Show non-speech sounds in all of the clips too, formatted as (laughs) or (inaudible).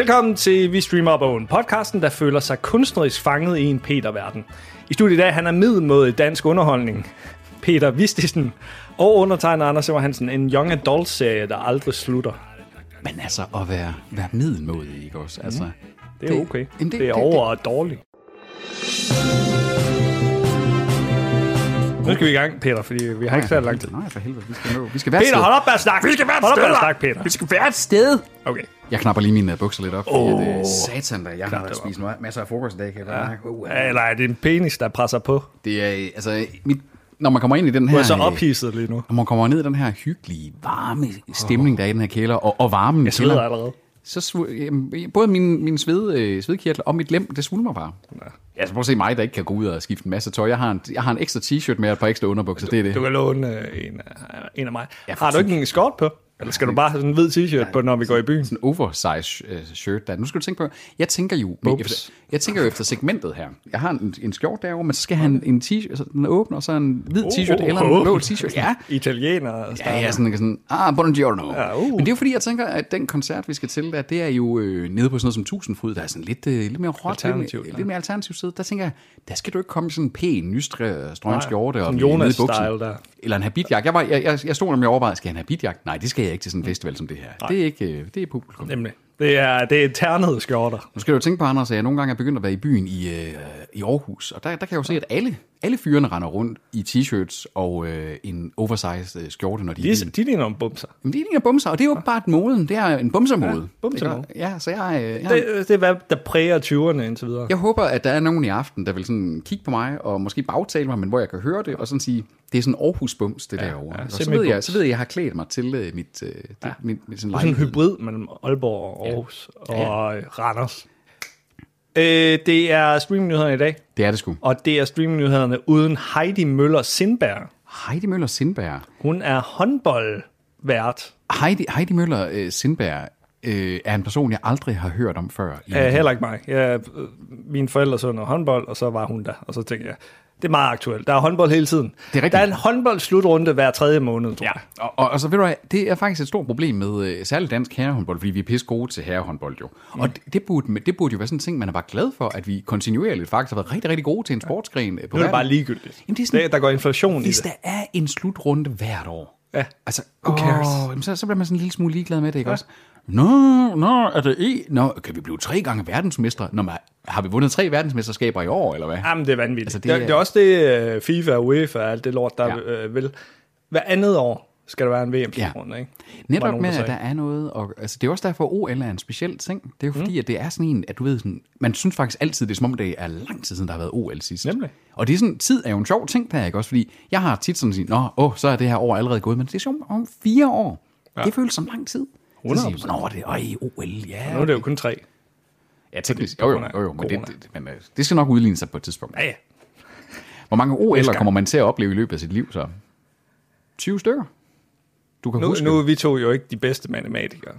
Velkommen til Vi Streamer Bogen, podcasten, der føler sig kunstnerisk fanget i en Peter-verden. I studiet i dag, han er middelmåde dansk underholdning. Peter Vistisen og undertegner Anders Simmer Hansen, en young adult-serie, der aldrig slutter. Men altså, at være, være middelmodig, ikke også? Altså, mm. Det er okay. Det, det er over og dårligt. Nu skal vi i gang, Peter, fordi vi har ikke særlig lang tid. Nej, for helvede, vi skal nå. Vi skal være Peter, et hold sted. op med at snakke! Vi skal være hold op med at snakke, Peter. Vi skal være et sted. Okay. Jeg knapper lige mine uh, bukser lidt op, oh. at, uh, satan, da, jeg har det da op. spist meget, masser af frokost i dag, kan jeg bare mærke. Uh, Eller er det en penis, der presser på? Det er, øh, altså, mit, når man kommer ind i den Du her... er så øh, ophidset lige nu. Når man kommer ned i den her hyggelige, varme stemning, der er i den her kælder, og, og varmen Jeg sveder allerede. så både min, min sved, øh, svedkirtel og mit lem, det svulmer bare. Ja. Altså prøv at se mig, der ikke kan gå ud og skifte en masse tøj. Jeg har en, jeg har en ekstra t-shirt med og et par ekstra underbukser, det er det. Du kan låne øh, en, en af mig. Ja, Har du ikke en skort på? Eller skal du bare have sådan en hvid t-shirt på, når vi går i byen? sådan en oversize øh, shirt der. Nu skal du tænke på, jeg tænker jo efter, jeg tænker jo efter segmentet her. Jeg har en, en skjort derovre, men så skal han en t-shirt, altså, den er åben, og så en hvid t-shirt Oh, eller en oh. blå t-shirt. Ja, Italiener. Ja, ja, sådan, sådan, ah, buongiorno. Ja, uh. Men det er jo fordi, jeg tænker, at den koncert, vi skal til, der, det er jo øh, nede på sådan noget som Tusindfod, der er sådan lidt, øh, lidt mere råt, lidt, ja. lidt mere alternativt sted. Der tænker jeg, der skal du ikke komme i sådan en pæn, nystrøget Nej, skjorte og nede i buksen. der. Eller en habitjakke. Jeg, var, jeg, jeg, jeg stod nemlig og overvejede, skal jeg have habitjakke? Nej, det skal jeg ikke til sådan en festival som det her. Det er ikke, øh, det er publikum. Nemlig. Det er, det er ternede skjorter. Nu skal du tænke på, Anders, at jeg nogle gange er begyndt at være i byen i, øh, i Aarhus, og der, der kan jeg jo se, at alle, alle fyrene render rundt i t-shirts og øh, en oversized øh, skjorte, når de De, de ligner nogle bumser. Men det er ikke bumser, og det er jo bare et moden. Det er en bumsermode. Ja, bumsermode. Ja, så jeg, øh, jeg, Det, det er, hvad der præger 20'erne indtil videre. jeg håber, at der er nogen i aften, der vil sådan kigge på mig, og måske bagtale mig, men hvor jeg kan høre det, og sådan sige, det er sådan Aarhus bums, det ja, derovre. ja, og så, ved jeg, så ved jeg, at jeg har klædt mig til øh, mit, øh, ja. mit, mit sådan Sådan en hybrid mellem Aalborg og Aarhus og Ja. øh, Randers. Øh, det er streamingnyhederne i dag, Det er det sgu. og det er streamingnyhederne uden Heidi Møller Sindberg. Heidi Møller Sindberg. Hun er håndboldvært. Heidi, Heidi Møller øh, Sindberg øh, er en person, jeg aldrig har hørt om før. Uh, heller ikke mig. Jeg, øh, mine forældre så noget håndbold, og så var hun der. Og så tænkte jeg, det er meget aktuelt. Der er håndbold hele tiden. Det er rigtigt. Der er en håndboldslutrunde hver tredje måned, tror Ja, jeg. og, og, og så ved du hvad, det er faktisk et stort problem med øh, særligt dansk herrehåndbold, fordi vi er pisse gode til herrehåndbold jo. Og det, det, burde, det burde jo være sådan en ting, man er bare glad for, at vi kontinuerligt faktisk har været rigtig, rigtig gode til en sportsgren. øh, På Nu er det bare ligegyldigt. Jamen, det er sådan- det, der går inflation Hvis i det. der er en slutrunde hvert år, Ja. altså, Who cares? Jamen, så, så bliver man sådan en lille smule ligeglad med det, ikke ja. også? Nå, nå, er det e? Nå, kan vi blive tre gange verdensmestre? Nå, men, har vi vundet tre verdensmesterskaber i år, eller hvad? Jamen, det er vanvittigt. Altså, det det, er, er- det er også det, øh, FIFA og UEFA og alt det lort, der Ja. ja. øh, vil. Hver andet år skal der være en VM-slutrunde, ikke? Var Netop nogen, med, at der er noget, og altså, det er også derfor, OL er en speciel ting. Det er jo fordi, mm. at det er sådan en, at du ved sådan, man synes faktisk altid, det er som om, det er lang tid siden, der har været OL sidst. Nemlig. Og det er sådan, tid er jo en sjov ting der, ikke også? Fordi jeg har tit sådan sagt, nå, åh, så er det her år allerede gået, men det er sjovt om fire år. Ja. Det føles som lang tid. 100%. Så Nå, det er, øj, OL, ja. Nu er det jo kun tre. Ja, teknisk. Jo, jo, jo, jo men, det, corona. det, men øh, det skal nok udligne sig på et tidspunkt. Ja, ja. Hvor mange OL'er kommer man til at opleve i løbet af sit liv, så? 20 stykker? Du kan Nu, huske nu er vi to jo ikke de bedste matematikere.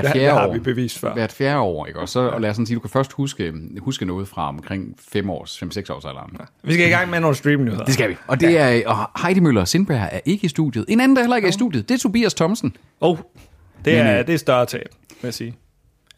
Hvert fjerde det har år. vi bevist før. hvert fjerde år, ikke? Og så og lad os sådan sige, du kan først huske, huske noget fra omkring 5 års, 5-6 års alderen. Ja. Vi skal i gang med nogle streamnyheder. Det skal vi. Og det er, og Heidi Møller Sindberg er ikke i studiet. En anden, der heller ikke er i studiet, det er Tobias Thomsen. Oh, det Men, er, øh, det er større tab, vil jeg sige.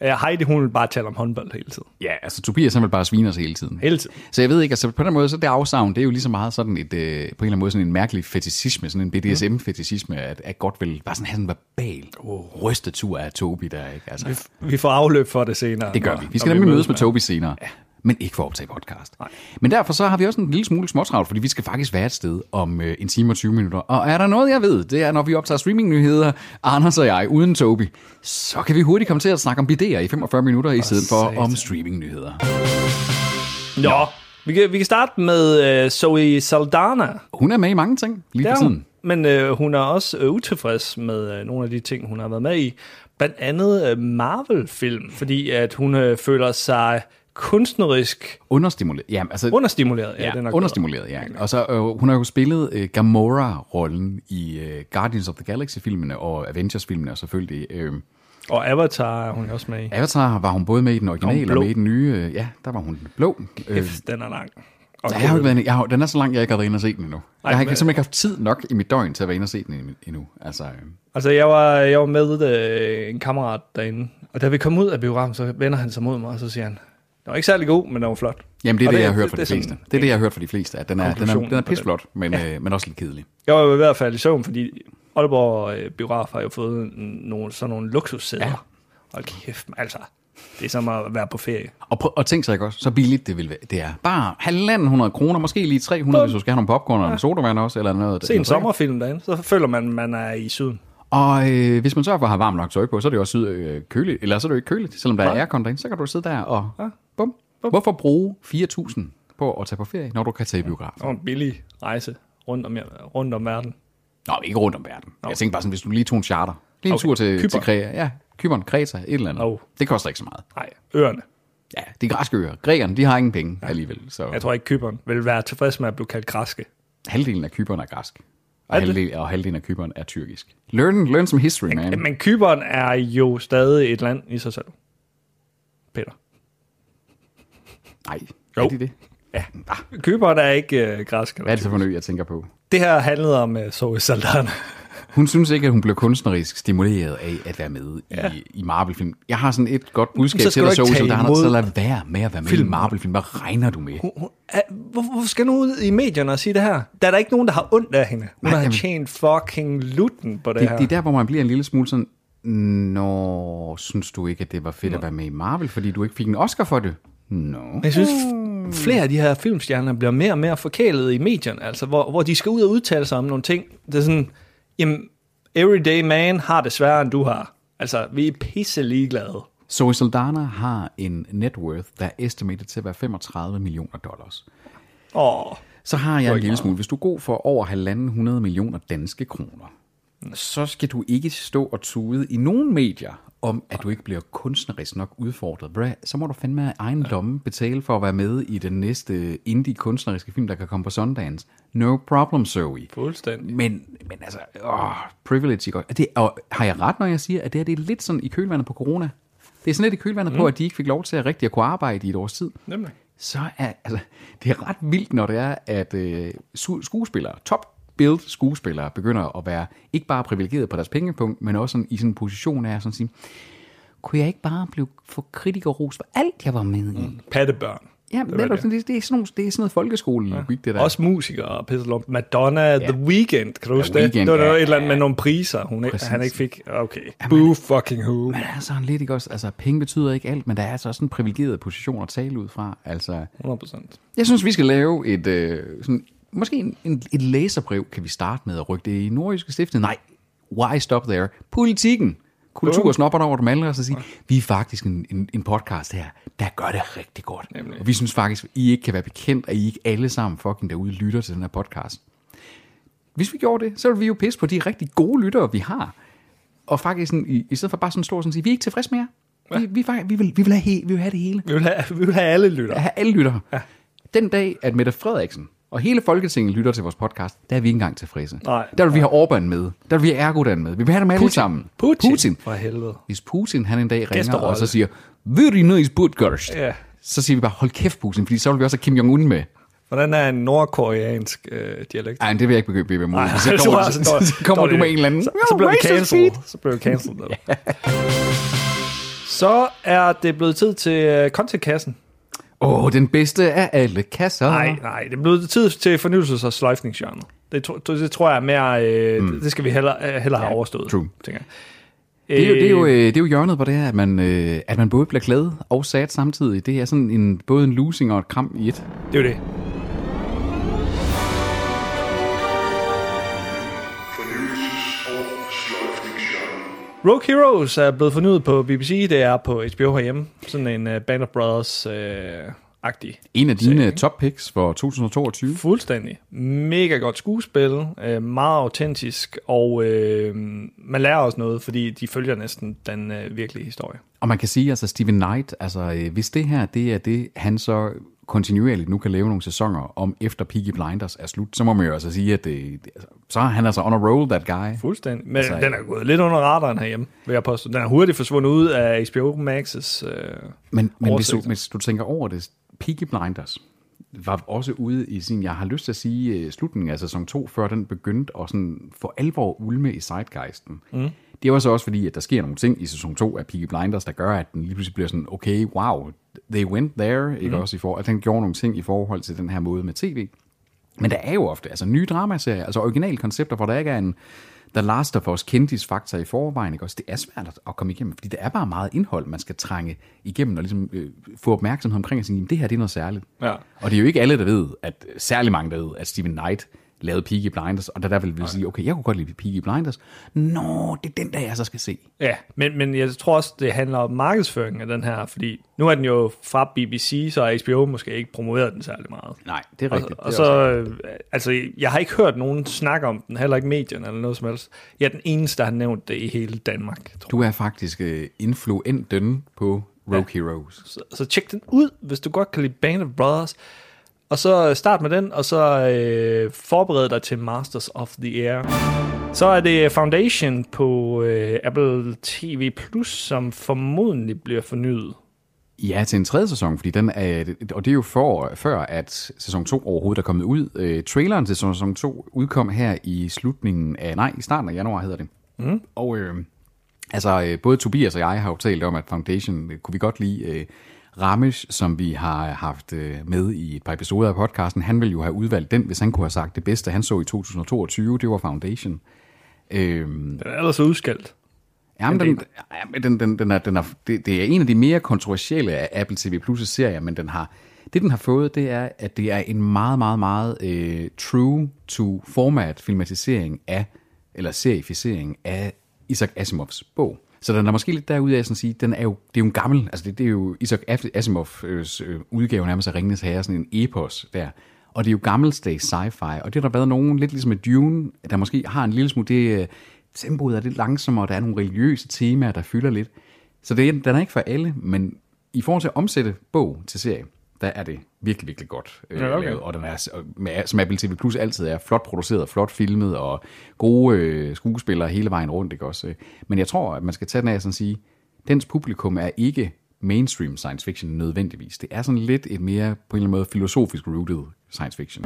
Ja, Heidi, hun vil bare tale om håndbold hele tiden. Ja, altså Tobias han vil bare svine os hele tiden. Hele tiden. Så jeg ved ikke, altså på den måde, så det afsavn, det er jo lige så meget sådan et, øh, på en eller anden måde sådan en mærkelig fetisisme, sådan en BDSM-fetisisme, at, at godt vil bare sådan have sådan en verbal oh. rystetur af Tobi der, ikke? Altså, Vi, vi får afløb for det senere. Det gør når- vi. Vi skal nemlig mødes med med- Tobi senere. Ja. Men ikke for at optage podcast. Nej. Men derfor så har vi også en lille smule småtravlt, fordi vi skal faktisk være et sted om øh, en time og 20 minutter. Og er der noget, jeg ved, det er, når vi optager streamingnyheder, Anders og jeg, uden Tobi, så kan vi hurtigt komme til at snakke om BD'er i 45 minutter, i stedet for satan. om streamingnyheder. Nå, vi kan, vi kan starte med uh, Zoe Saldana. Hun er med i mange ting lige for tiden. Men øh, hun er også øh, utilfreds med øh, nogle af de ting, hun har været med i. Blandt andet øh, Marvel-film, fordi at hun øh, føler sig kunstnerisk Understimuleret. Ja, altså, understimuleret. ja, den er nok understimuleret, ja. Og så, øh, hun har jo spillet øh, Gamora-rollen i øh, Guardians of the Galaxy-filmene og Avengers-filmene selvfølgelig. Øh. Og Avatar er hun også med i. Avatar var hun både med i den originale og med i den nye. øh, Ja, der var hun blå. Øh, Kæft, den er lang. Og Jeg har jo ikke været jeg har, den er så lang, jeg ikke har været inde og set den endnu. Nej, jeg har simpelthen ikke haft tid nok i mit døgn til at være inde og se den endnu- endnu. Altså, øh, Altså, jeg var, jeg var med øh, en kammerat derinde, og da vi kom ud af biografen, så vender han sig mod mig, og så siger han, den var ikke særlig god, men den var flot. jamen, det er det, det- jeg har hørt fra det de er fleste. Det er det, jeg har hørt fra de fleste, at den er, den er, den er pisflot, men, ja. øh, men også lidt kedelig. Jeg var i hvert fald i søvn, fordi Aalborg øh, Biograf har jo fået nogle, sådan nogle luksussæder. Ja. Ja. Hold kæft, altså. Det er som at være på ferie. Og, prøv, og tænk sig ikke også, så billigt det vil være. Det er bare halvanden hundrede kroner, måske lige 300, hvis du skal have nogle popcorn og en sodavand også, eller noget. Se en noget sommerfilm derinde, så føler man, man er i syden. Og øh, hvis man sørger for at have varmt nok tøj på, så er det jo også øh, køligt, eller så er det jo ikke køligt, selvom der er Nej. aircon derinde, så kan du sidde der og Ja. Bum. Hvorfor bruge 4.000 på at tage på ferie, når du kan tage i biografen? Og en billig rejse rundt om, rundt om verden. Nå, ikke rundt om verden. Jeg tænker bare sådan, hvis du lige tog en charter, lige en Okay. tur til, til Kreta, ja, Kyberen, Kreta, et eller andet. Oh. Det koster ikke så meget. Nej, øerne. Ja, de græske øer. Grækerne, de har ingen penge alligevel. Så Jeg tror ikke, Kyberen vil være tilfreds med at blive kaldt græske. halvdelen af Kyberen er græsk. Og, halvdelen, og halvdelen af Kyberen er tyrkisk. Learn, learn some history, man. Men Kyberen er jo stadig et land i sig selv. Peter. Nej, Jo. er de det? Ja. Kyberen er ikke øh, græsk. Hvad er det så for en ø, jeg tænker på? Det her handlede om uh, Zoe Saldana. (laughs) Hun synes ikke, at hun blev kunstnerisk stimuleret af at være med ja. i, i Marvel-film. Jeg har sådan et godt budskab Så til dig, Zoe Saldana. Så lad være med at være med film. i Marvel-film. Hvad regner du med? Hun, hun, er, hvorfor, skal hun ud i medierne og sige det her? Der er der ikke nogen, der har ondt af hende. Hun Nej, har jamen- tjent fucking lutten på det, Det, her. det er der, hvor man bliver en lille smule sådan, Nå, synes du ikke, at det var fedt at være med i Marvel, fordi du ikke fik en Oscar for det? Nå. Jeg synes, f- flere af de her filmstjerner bliver mere og mere forkælet i medierne, altså, hvor, hvor de skal ud og udtale sig om nogle ting. Det er sådan, jamen, everyday man har det sværere, end du har. Altså, vi er pisse ligeglade. Zoe Saldana har en net worth, der er estimated til at være 35 millioner dollars. Åh, Så har jeg en lille smule. Hvis du går for over 1.500 millioner danske kroner, så skal du ikke stå og tude i nogen medier om, at du ikke bliver kunstnerisk nok udfordret. Bra, så må du fandme af egen lomme betale for at være med i den næste indie kunstneriske film, der kan komme på Sundance. No problem, Zoe. fuldstændig. Men, men altså, åh, privilege, Det, og har jeg ret, når jeg siger, at det her det er lidt sådan i kølvandet på corona? Det er sådan lidt i kølvandet mm. på, at de ikke fik lov til at rigtig at kunne arbejde i et års tid Nemlig. så er altså, det er ret vildt, når det er, at øh, skuespillere, top build skuespillere, begynder at være ikke bare privilegeret på deres pengepunkt, men også sådan, i sådan en position af sådan at sige, kunne jeg ikke bare blive få kritikerros for alt, jeg var med i? Mm. Pattebørn. Ja, det, det, det. det, det, er sådan nogle, det er sådan noget folkeskole-logik, det der. Også musikere og pisse lort. Madonna, ja. The Weeknd, kan du huske det? Det var noget, ja, et eller andet ja. med nogle priser, hun ikke, han ikke fik. Okay. Boo fucking who. Men altså lidt ikke også, altså penge betyder ikke alt, men der er altså også en privilegeret position at tale ud fra. Altså, 100%. Jeg synes, vi skal lave et, øh, sådan, måske en, en, et læserbrev, kan vi starte med at rykke det i nordjyske stiftet. Nej, why stop there? Politikken. Kultur snopper over dem alle, og så sige, vi er faktisk en, en, en podcast her, der gør det rigtig godt. Nemlig. Og vi synes faktisk, I ikke kan være bekendt, at I ikke alle sammen fucking derude lytter til den her podcast. Hvis vi gjorde det, så ville vi jo pisse på de rigtig gode lyttere, vi har. Og faktisk, sådan, i, i stedet for bare sådan stå og sådan sige, vi er ikke tilfredse mere. Vi, vi, faktisk- vi, vil, vi, vil have, he, vi vil have det hele. Vi vil have, vi vil have alle lytter. At have alle lyttere. Ja. Den dag, at Mette Frederiksen og hele Folketinget lytter til vores podcast, der er vi ikke engang tilfredse. Nej. Der vil vi have Orbán med. Der vil vi have Erdogan med. Vi vil have dem alle Putin. sammen. Putin. Putin. For helvede. Hvis Putin han en dag ringer Gæsterolle. og så siger, very nice podcast, Ja. så siger vi bare, hold kæft Putin, fordi så vil vi også have Kim Jong-un med. Hvordan er en nordkoreansk øh, dialekt? Ej, det vil jeg ikke begynde ved Nej, Så det kommer, så, altså, så kommer du med en eller anden. Så, så det racist cancelled. Så blev det cancelled. eller? (laughs) Så er det blevet tid til øh, contentkassen. Åh, oh, den bedste af alle kasser. Nej, nej, det er blevet tid til fornyelses- og sløjfningsgenren. Det, tro- det, det tror jeg er mere, øh, mm. det skal vi hellere, øh, hellere have overstået. true. Tænker jeg. Det er, jo, det, er jo, øh, det er jo hjørnet, hvor det er, at man, øh, at man både bliver glad og sad samtidig. Det er sådan en, både en losing og et kram i et. Det er jo det. Rogue Heroes er blevet fornyet på BBC. Det er på HBO herhjemme. Sådan en uh, Band of Brothers-agtig. En af dine top picks for 2022. Fuldstændig. Mega godt skuespil. Øh, meget autentisk. Og øh, man lærer også noget, fordi de følger næsten den øh, virkelige historie. Og man kan sige, altså Steven Knight, altså øh, hvis det her, det er det, han så kontinuerligt nu kan lave nogle sæsoner om efter Peaky Blinders er slut, så må man jo altså sige, at det, altså, så er han altså on a roll, that guy. Fuldstændig. Men Altså, den er gået lidt under radaren herhjemme, vil jeg påstå. Den er hurtigt forsvundet ud af HBO Max's... Øh, Men, men hvis, du, hvis du tænker over det, Peaky Blinders, var også ude i sin, jeg har lyst til at sige, øh, slutningen af sæson 2, før den begyndte at sådan for alvor ulme i sidegeisten. Mm. Det var så også fordi, at der sker nogle ting i sæson 2 af Peaky Blinders, der gør, at den lige pludselig bliver sådan, okay, wow, they went there, ikke også i forhold, at den gjorde nogle ting i forhold til den her måde med tv. Men der er jo ofte altså nye dramaserier, altså originale koncepter, hvor der ikke er en The Last of Us kendis-faktor i forvejen, ikke også? Det er svært at- komme igennem, fordi der er bare meget indhold, man skal trænge igennem og ligesom øh, få opmærksomhed omkring og sige, "Jamen, det her det er noget særligt. Ja. Og det er jo ikke alle, der ved, at særlig mange, der ved, at Steven Knight lavede Peaky Blinders, og der der vil, vil sige, okay, jeg kunne godt lide Peaky Blinders. Nå, det er den, der jeg så skal se. Ja, men, men jeg tror også, det handler om markedsføring af den her, fordi nu er den jo fra BBC, så HBO måske ikke promoveret den særlig meget. Nej, det er Og, rigtigt. og er så, også- øh, altså, jeg har ikke hørt nogen snakke om den, heller ikke medierne eller noget som helst. Jeg er den eneste, der har nævnt det i hele Danmark, tror Du er faktisk øh, influenten på Rogue ja. Heroes. Så, så tjek den ud, hvis du godt kan lide Band of Brothers. Og så start med den, og så øh, forbered dig til Masters of the Air. Så er det Foundation på øh, Apple TV Plus, som formodentlig bliver fornyet. Ja, til en tredje sæson, fordi den er, og det er jo for, før, at sæson 2 overhovedet er kommet ud. Øh, traileren til sæson 2 udkom her i slutningen af, nej, i starten af januar hedder det. Mm. Og øh, altså, øh, både Tobias og jeg har jo talt om, at Foundation øh, kunne vi godt lide. Øh, Ramesh, som vi har haft øh, med i et par episoder af podcasten, han ville jo have udvalgt den, hvis han kunne have sagt det bedste, han så i 2022, det var Foundation. Øh, Den er ellers udskældt. Jamen, Men den, den, den, den er, den er, det, det er en af de mere kontroversielle af Apple TV Plus' serier, men den har, det den har fået, det er, at det er en meget, meget, meget øh, true to format filmatisering af, eller serificering af Isaac Asimovs bog. Så den er måske lidt derude af sådan at sige, den er jo, det er jo en gammel, altså det, det er jo Isaac Asimovs øh, udgave nærmest af Ringenes Herre, sådan en epos der. Og det er jo gammeldags sci-fi, og det har der været nogen, lidt ligesom med Dune, der måske har en lille smule, det, øh, tempoet er lidt langsommere, og der er nogle religiøse temaer, der fylder lidt. Så det, den er ikke for alle, men i forhold til at omsætte bog til serie, der er det virkelig, virkelig godt øh, Ja, okay. lavet. Og den er, med, som Apple TV Plus altid er, flot produceret, flot filmet, og gode øh, skuespillere hele vejen rundt. Ikke også? Men jeg tror, at man skal tage den af sådan at sige, dens publikum er ikke mainstream science fiction nødvendigvis. Det er sådan lidt et mere, på en eller anden måde, filosofisk rooted science fiction.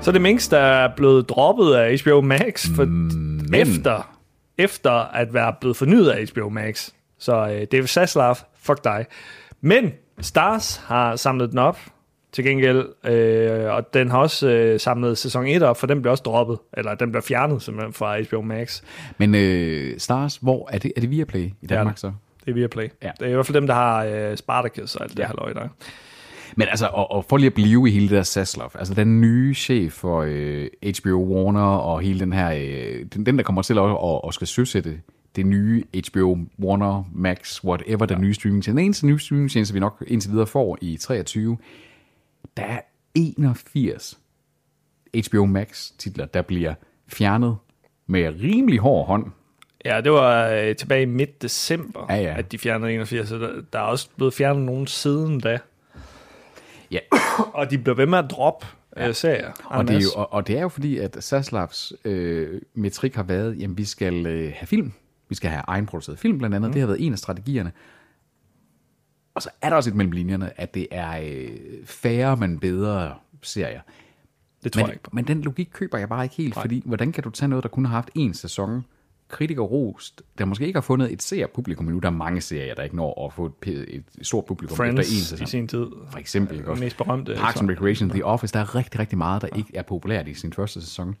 Så det Minx, der er blevet droppet af HBO Max for Men. efter, efter at være blevet fornyet af HBO Max. Så øh, David Zaslav, fuck dig. Men Stars har samlet den op til gengæld, øh, og den har også øh, samlet sæson 1 op, for den blev også droppet, eller den blev fjernet simpelthen fra HBO Max. Men øh, Stars, hvor er det, er det Viaplay i Danmark så? Det er Viaplay. Ja. Ja. Det er i hvert fald dem, der har øh, Spartacus og alt det Ja. her løg der. Men altså, og, og for lige at blive i hele det der Saslov, altså den nye chef for øh, HBO Warner og hele den her, øh, den, den der kommer til at, at, at skal søsætte det nye HBO Warner Max, whatever, den nye streamingtjeneste. Den eneste nye streamingtjeneste, vi nok indtil videre får i 23, der er 81 HBO Max titler, der bliver fjernet med rimelig hård hånd. Ja, det var øh, tilbage i midt december, Ja, ja. at de fjernede 81, så der, der er også blevet fjernet nogen siden da. Ja, Og de blev ved med at droppe ja. øh, serier. Og det, er jo, og, og det er jo fordi, at Saslavs øh, metrik har været, jamen vi skal øh, have film, vi skal have egenproduceret film blandt andet, mm. det har været en af strategierne. Og så er der også et mellem linjerne, at det er øh, færre, men bedre serier. det tror Men, jeg ikke på. men den logik køber jeg bare ikke helt, Nej. fordi hvordan kan du tage noget, der kun har haft én sæson, kritiker rost, der måske ikke har fundet et seerpublikum endnu. Der er mange serier, der ikke når at få et, et stort publikum efter én Friends sæson. i sin tid. For eksempel, ikke også? Mest berømte. Parks and Recreation, The Office, der er rigtig, rigtig meget, der ikke er populært i sin første sæson.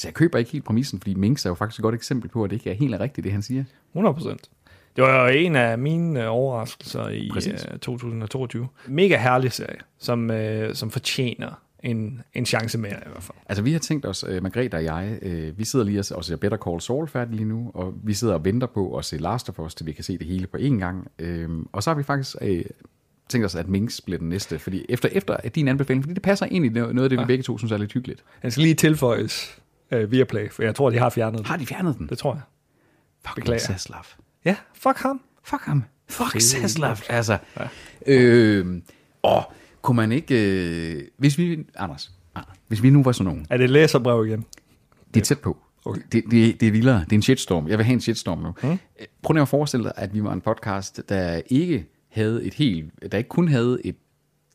Så jeg køber ikke helt præmissen, fordi Minks er jo faktisk et godt eksempel på, at det ikke er helt rigtigt, det han siger. 100 procent. Det var jo en af mine øh, overraskelser i Præcis. uh, 2022. Mega herlig serie, som, uh, som fortjener en, en chance mere i hvert fald. Altså vi har tænkt os, uh, Margrethe og jeg, uh, vi sidder lige og, ser Better Call Saul færdig lige nu, og vi sidder og venter på at se Last of Us, til vi kan se det hele på én gang. Uh, og så har vi faktisk uh, tænkt os, at Minks bliver den næste, fordi efter, efter din anbefaling, fordi det passer i noget af det, vi begge to synes er lidt hyggeligt. Den skal lige tilføjes uh, via Play, for jeg tror, de har fjernet den. Har de fjernet den? Det tror jeg. Fuck beklager. Saslav. Ja, fuck ham. Fuck ham. Fuck Saslav. Altså, ja. øh, og kunne man ikke... Øh, hvis vi... Anders, Anders, hvis vi nu var sådan nogen, Er det et læserbrev igen? det er tæt på. Okay. Det, det, det er vildere. Det er en shitstorm. Jeg vil have en shitstorm nu. Hmm. Prøv lige at forestille dig, at vi var en podcast, der ikke havde et helt... Der ikke kun havde et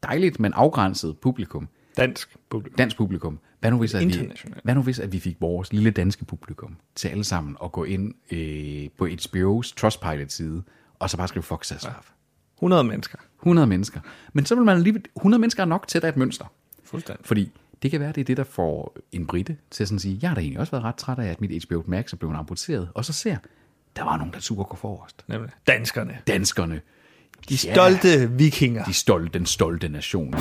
dejligt, men afgrænset publikum, Dansk publikum. dansk publikum. Hvad nu, hvis, at vi, hvad nu hvis, at vi fik vores lille danske publikum til alle sammen at gå ind øh, på HBO's Trustpilot-side, og så bare skrive fuck Zaslav. 100 mennesker. 100 mennesker. Men så vil man alligevel, 100 mennesker er nok til, at der er et mønster. Fuldstændig. Fordi det kan være, det er det, der får en brite til at sådan sige, jeg har da egentlig også været ret træt af, at mit HBO Max er blevet amputeret. Og så ser, der var nogen, der turde gå forrest. Nemlig. Danskerne. Danskerne. De stolte vikinger. De stolte, den stolte nation.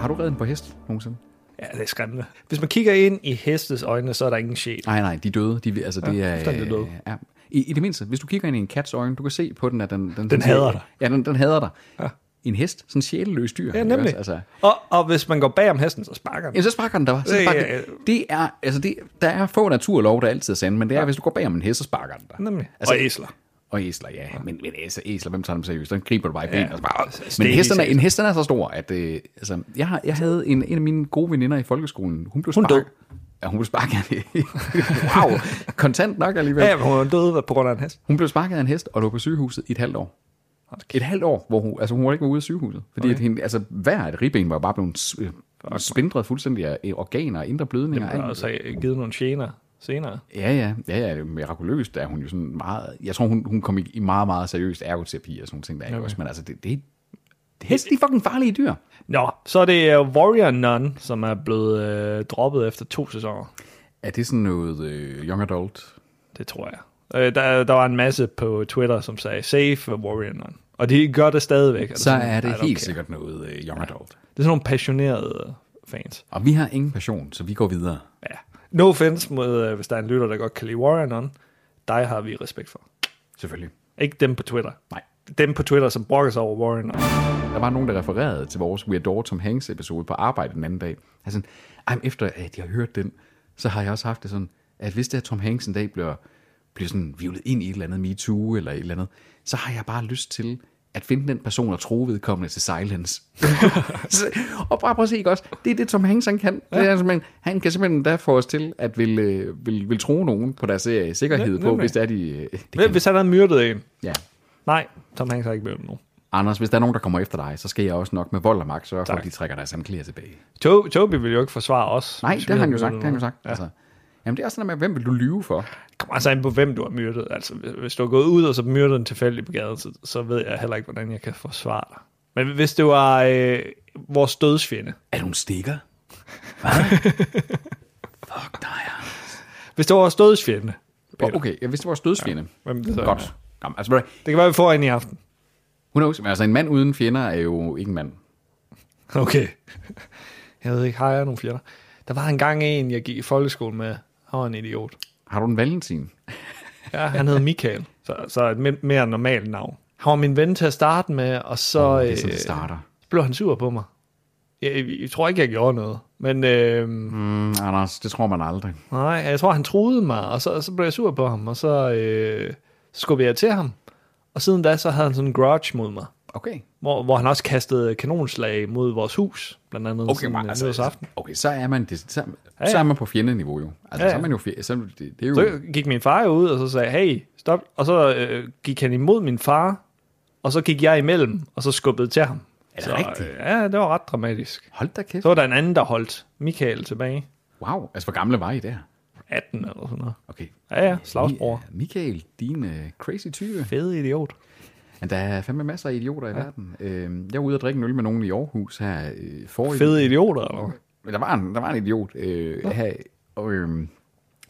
Har du reddet på hest nogensinde? Ja, det er skræmmende. Hvis man kigger ind i hestes øjne, så er der ingen sjæl. Nej, nej, de er døde. De, altså, det er, fuldstændig døde. Ja. I, I det mindste, hvis du kigger ind i en kats øjne, du kan se på den, at den... Den, Den hader dig. Ja, den, den hader dig. Ja. En hest, sådan en sjæleløs dyr. Ja, nemlig. også? Altså, Og, og hvis man går bag om hesten, så sparker den. Ja, så sparker den der. Så Ja, sparker ja, ja. Det er, altså det, der er få naturlov, der altid er sande, men det er, hvis du går bag om en hest, så sparker den der. Nemlig. Altså, og æsler. Og æsler, ja. Men, men æsler, æsler, hvem tager dem seriøst? Den griber du bare i benet. Ja. og så bare, Stik men er, satan. en hest den er så stor, at øh, altså, jeg, har, jeg havde en, en af mine gode veninder i folkeskolen. Hun blev Hun sparket. død. Ja, hun blev sparket. (laughs) wow, kontant nok alligevel. Ja, hun er død på grund af en hest. Hun blev sparket af en hest og lå på sygehuset i et halvt år. Et halvt år, hvor hun, altså hun var ikke ude af sygehuset. Fordi okay. at hende, altså, hver et ribben var bare blevet spindret fuldstændig af organer, indre blødninger. Og alt. også givet nogle gener senere. Ja, ja, ja, ja, det er mirakuløst, er hun jo sådan meget, jeg tror, hun, hun kom i, i meget, meget seriøst ergoterapi og sådan nogle ting der, okay. også, men altså, det, det, det hest, de er fucking farlige dyr. Nå, så er det uh, Warrior Nun, som er blevet øh, droppet efter to sæsoner. Er det sådan noget øh, young adult? Det tror jeg. Øh, der, der var en masse på Twitter, som sagde, save Warrior Nun. Og de gør det stadigvæk. Altså, Så sådan, er det helt care. sikkert noget øh, young adult. Det er sådan nogle passionerede fans. Og vi har ingen passion, så vi går videre. Ja. No offense mod, øh, hvis der er en lytter, der godt kan lide Warrior Nun. Dig har vi respekt for. Selvfølgelig. Ikke dem på Twitter. Nej. Dem på Twitter, som brokker sig over Warrior Nun. Der var nogen, der refererede til vores We Adore Tom Hanks episode på arbejde den anden dag. Altså, ej, efter at jeg har hørt den, så har jeg også haft det sådan, at hvis det er Tom Hanks en dag bliver, bliver sådan vivlet ind i et eller andet MeToo eller et eller andet, så har jeg bare lyst til at finde den person og tro vedkommende til silence. (laughs) Og bare prøv at se, ikke også? Det er det, Tom Hanks han kan. Ja. Det er, simpelthen, han kan simpelthen da få os til at vil, øh, vil, vil tro nogen på deres øh, sikkerhed Ja, på, hvis det er de... øh, Det kan. Hvis han havde myrdet en. Ja. Nej, Tom Hanks har ikke myrdet nogen. Anders, hvis der er nogen, der kommer efter dig, så skal jeg også nok med vold og magt sørge for, at de trækker deres samklæder tilbage. To- Toby vil jo ikke forsvare os. Nej, det har han jo sagt. Det har han jo sagt. Ja. Altså, jamen, det er også sådan noget med, hvem vil du lyve for? Det kommer altså an på, hvem du har myrdet. Altså, hvis du har gået ud og så myrdet en tilfældig på gaden, så, så ved jeg heller ikke, hvordan jeg kan forsvare dig. Men hvis det var øh, vores dødsfjende, Er du en stikker? (laughs) Hvad? Fuck dig. hvis det var vores dødsfjende, Oh, okay, jeg vidste, det var vores dødsfjende. hvem det så Godt. er. Jamen, altså, Det kan være, vi får en i aften. who knows? Men altså, en mand uden fjender er jo ikke en mand. Okay. (laughs) Jeg ved ikke, har jeg nogle fjender? Der var engang en, jeg gik i folkeskole med. Han var en idiot. Har du en valentin? (laughs) Ja, han hed Michael, så, så et me- mere normalt navn. Han var min ven til at starte med, og så, Oh, det er sådan, øh, det starter. så blev han sur på mig. Jeg, jeg, jeg tror ikke, jeg gjorde noget. Men øh, Mm, Anders, det tror man aldrig. nej, jeg tror, han troede mig, og så, så blev jeg sur på ham, og så, øh, så skubbede jeg til ham. Og siden da, så havde han sådan en grudge mod mig, Okay. hvor, hvor han også kastede kanonslag mod vores hus, blandt andet Okay, sådan, man, altså, nytårsaften. okay, så er man, det, så, Ja, så er man på fjendeniveau jo. Altså, Ja, ja. så er man jo, fje- så, det, det er jo... Så gik min far ud, og så sagde, hey, stop. Og så øh, gik han imod min far, og så gik jeg imellem, og så skubbede til ham. Er det så, rigtigt? Øh, ja, det var ret dramatisk. Hold da kæft. Så var der en anden, der holdt Michael tilbage. Wow, altså hvor gamle var I der? 18 eller sådan noget. Okay. Ja, ja, slagsbror. Mi- Michael, din uh, crazy tyve. Fede idiot. Men der er fandme masser af idioter i ja. verden. Øh, jeg var ude og drikke en øl med nogen i Aarhus her øh, forrige Fede idioter, eller der var en, der var en idiot øh, her, og, øh,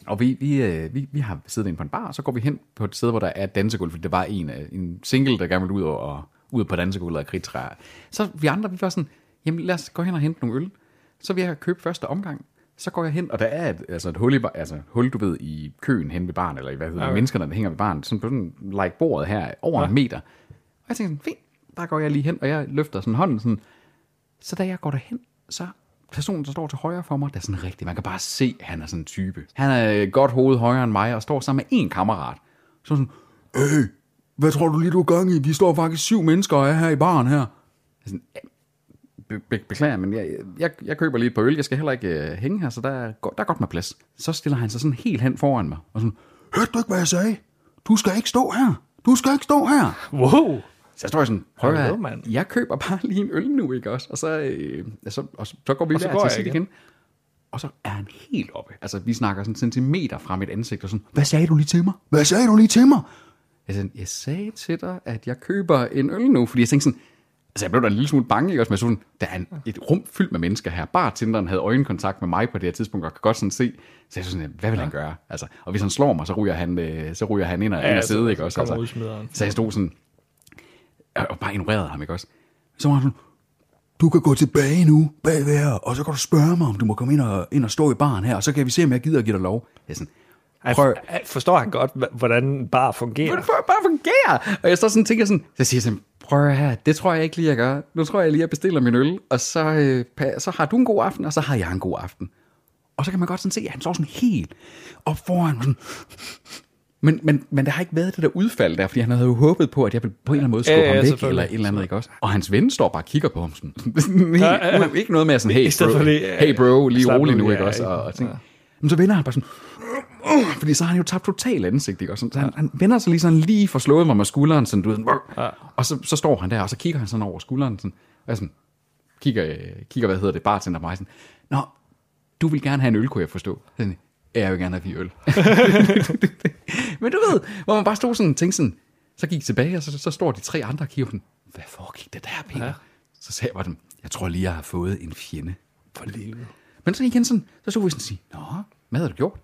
og vi, vi, øh, vi, vi har siddet inde på en bar, og så går vi hen på et sted, hvor der er dansegulv, fordi det var en, øh, en single, der gerne ville ud og, ud på dansegulvet og kridtræer. Så vi andre, vi var sådan, jamen lad os gå hen og hente nogle øl. Så vil jeg købe første omgang. Så går jeg hen, og der er et, altså et hul, i, bar- altså et hul, du ved, i køen hen ved baren, eller i hvad hedder okay. Menneskerne, der hænger ved baren, sådan på sådan like bordet her, over ja. en meter. Og jeg tænker sådan, fint, der går jeg lige hen, og jeg løfter sådan hånden sådan, så da jeg går derhen, så personen, der står til højre for mig, der er sådan rigtig, man kan bare se, at han er sådan en type. Han er et godt hoved højere end mig, og står sammen med en kammerat. Så sådan, øh, hvad tror du lige, du er gang i? Vi står faktisk syv mennesker og er her i baren her. Er sådan, "Ja, be- be- beklager, men jeg, jeg, jeg køber lige et par øl. Jeg skal heller ikke uh, hænge her, så der er, der er godt med plads. Så stiller han sig sådan helt hen foran mig, og sådan, hørte du ikke, hvad jeg sagde? Du skal ikke stå her. Du skal ikke stå her. Wow. Så jeg står sådan, prøv at mand. jeg køber bare lige en øl nu, ikke også? Og så, øh, så, og så, så går vi Og så der går til jeg sit igen. igen. Og så er han helt oppe. Altså, vi snakker sådan en centimeter fra mit ansigt, og sådan, hvad sagde du lige til mig? Hvad sagde du lige til mig? Jeg sagde, jeg sagde til dig, at jeg køber en øl nu, fordi jeg tænkte sådan, altså jeg blev da en lille smule bange, ikke også? Men jeg så sådan, der er en, et rum fyldt med mennesker her. Bartenderen havde øjenkontakt med mig på det her tidspunkt, og kan godt sådan se. Så jeg så sådan, hvad vil han gøre? Altså, og hvis han slår mig, så ryger han, øh, så ryger han ind og, ja, ind og så- sidde, ikke så også? Altså, så jeg stod sådan, og bare ignorerede ham, ikke også? Så var han sådan, du kan gå tilbage nu bagved her, og så kan du spørge mig, om du må komme ind og, ind og stå i baren her, og så kan vi se, om jeg gider at give dig lov. Jeg sådan, prøv, Jeg forstår han godt, hvordan bar fungerer? det får bare fungere. Og jeg står sådan og tænker sådan, så siger jeg sådan, prøv at her, det tror jeg ikke lige, jeg gør. Nu tror jeg lige, jeg bestiller min øl, og så, øh, så har du en god aften, og så har jeg en god aften. Og så kan man godt sådan se, at han står sådan helt op foran sådan, men, men, men der har ikke været det der udfald der, fordi han havde jo håbet på, at jeg ville på en eller anden måde skubbe Ja, ja, ham væk, eller et eller andet, ikke også? Og hans ven står bare og kigger på ham sådan. (laughs) helt, Ja, ja. Ikke noget med sådan, hey bro, lige, hey bro lige slap rolig nu, ja, ikke også? Og, og tænker, men så vender han bare sådan, fordi så har han jo tabt total ansigt, ikke? Og sådan, så han, han vender sig lige sådan lige for slået mig med skulderen, sådan, du ved, sådan, og så, så står han der, og så kigger han sådan over skulderen, sådan, og jeg sådan, kigger, kigger, hvad hedder det, bartender på mig, sådan, Nå, du vil gerne have en øl, kunne jeg forstå. Sådan, "Ja, jeg vil gerne have fire øl. (laughs) Men du ved, hvor man bare stod sådan og tænkte sådan, så gik jeg tilbage, og så, så står de tre andre og kigger på den, hvad foregik det der, Peter? Ja. Så sagde jeg bare dem, jeg tror lige, jeg har fået en fjende. For livet. Men så igen sådan, så så vi sådan sige, Nå, hvad havde du gjort?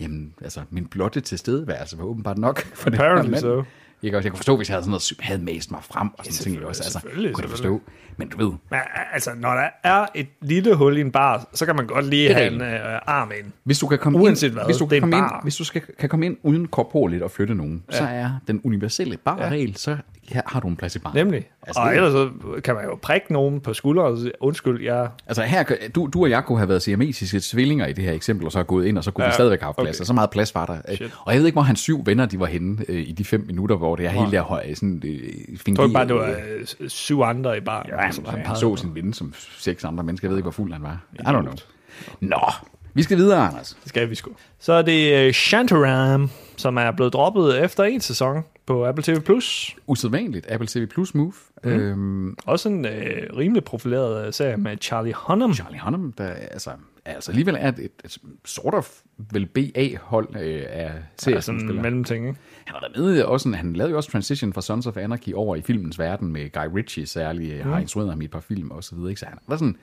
Jamen, altså, min blotte tilstedeværelse var åbenbart nok (laughs) for her Apparently mand. so. Jeg kan, også, jeg kunne forstå, hvis jeg havde sådan noget, havde mast mig frem og sådan ting. Også. Altså, kunne selvfølgelig. forstå. Men du ved, Men altså, når der er et lille hul i en bar, så kan man godt lige Det have en øh, arm ind. hvis du kan komme Uanset ind, hvad, hvis du det kan komme bar. ind, hvis du skal, kan komme ind uden korporligt og flytte nogen, ja. så er den universelle barregel, så her har du en plads i bar. Nemlig. Altså, Altså, og ellers så kan man jo prikke nogen på skulderen og sige, undskyld, jeg... Altså her, du, du og jeg kunne have været siamesiske tvillinger i det her eksempel, og så gået ind, og så kunne ja, vi stadigvæk have haft plads, okay. og så meget plads var der. Shit. Og jeg ved ikke, hvor hans syv venner de var henne øh, i de fem minutter, hvor det er helt der høje, sådan øh, Jeg tror fingeret. bare, det var øh, syv andre i baren. Ja, som han, så sin ven som seks andre mennesker. Jeg ved ikke, hvor fuld han var. I don't know. Nå, vi skal videre, Anders. Det skal vi sgu. Så er det uh, Shantaram, som er blevet droppet efter en sæson på Apple TV+. Plus. Usædvanligt. Apple TV Plus Move. Mm. Øhm, Også en uh, rimelig profileret uh, serie med Charlie Hunnam. Charlie Hunnam, der altså, altså alligevel er et, et, et sort of vel BA-hold øh, af Ja, sådan en mellemting, ikke? Han var der med også, en- han lavede jo også Transition fra Sons of Anarchy over i filmens verden med Guy Ritchie særligt, mm. har instrueret ham i et par film og så videre, ikke? Så han var sådan,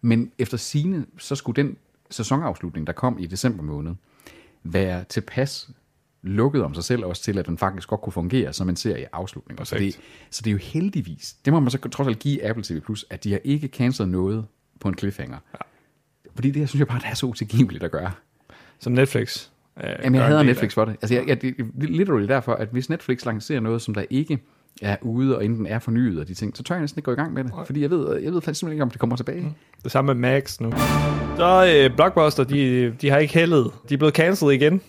men efter sine så skulle den sæsonafslutning, der kom i december måned, være tilpas lukket om sig selv også til, at den faktisk godt kunne fungere som en serie afslutning. Så det, så det er jo heldigvis, det må man så trods alt give Apple TV+, Plus, at de har ikke cancelet noget på en cliffhanger. Ja. Fordi det her synes jeg bare, det er så utilgiveligt at gøre. Som Netflix. Uh, Jamen, jeg hader Netflix for det. Altså, jeg, jeg, det er literally derfor, at hvis Netflix lancerer noget, som der ikke er ude og enten er fornyet og de ting, så tør jeg næsten ikke gå i gang med det. Fordi jeg ved, jeg ved faktisk simpelthen ikke, om det kommer tilbage. Mm. Det samme med Max nu. Så uh, Blockbuster, de, de har ikke heldet. De er blevet cancelled igen.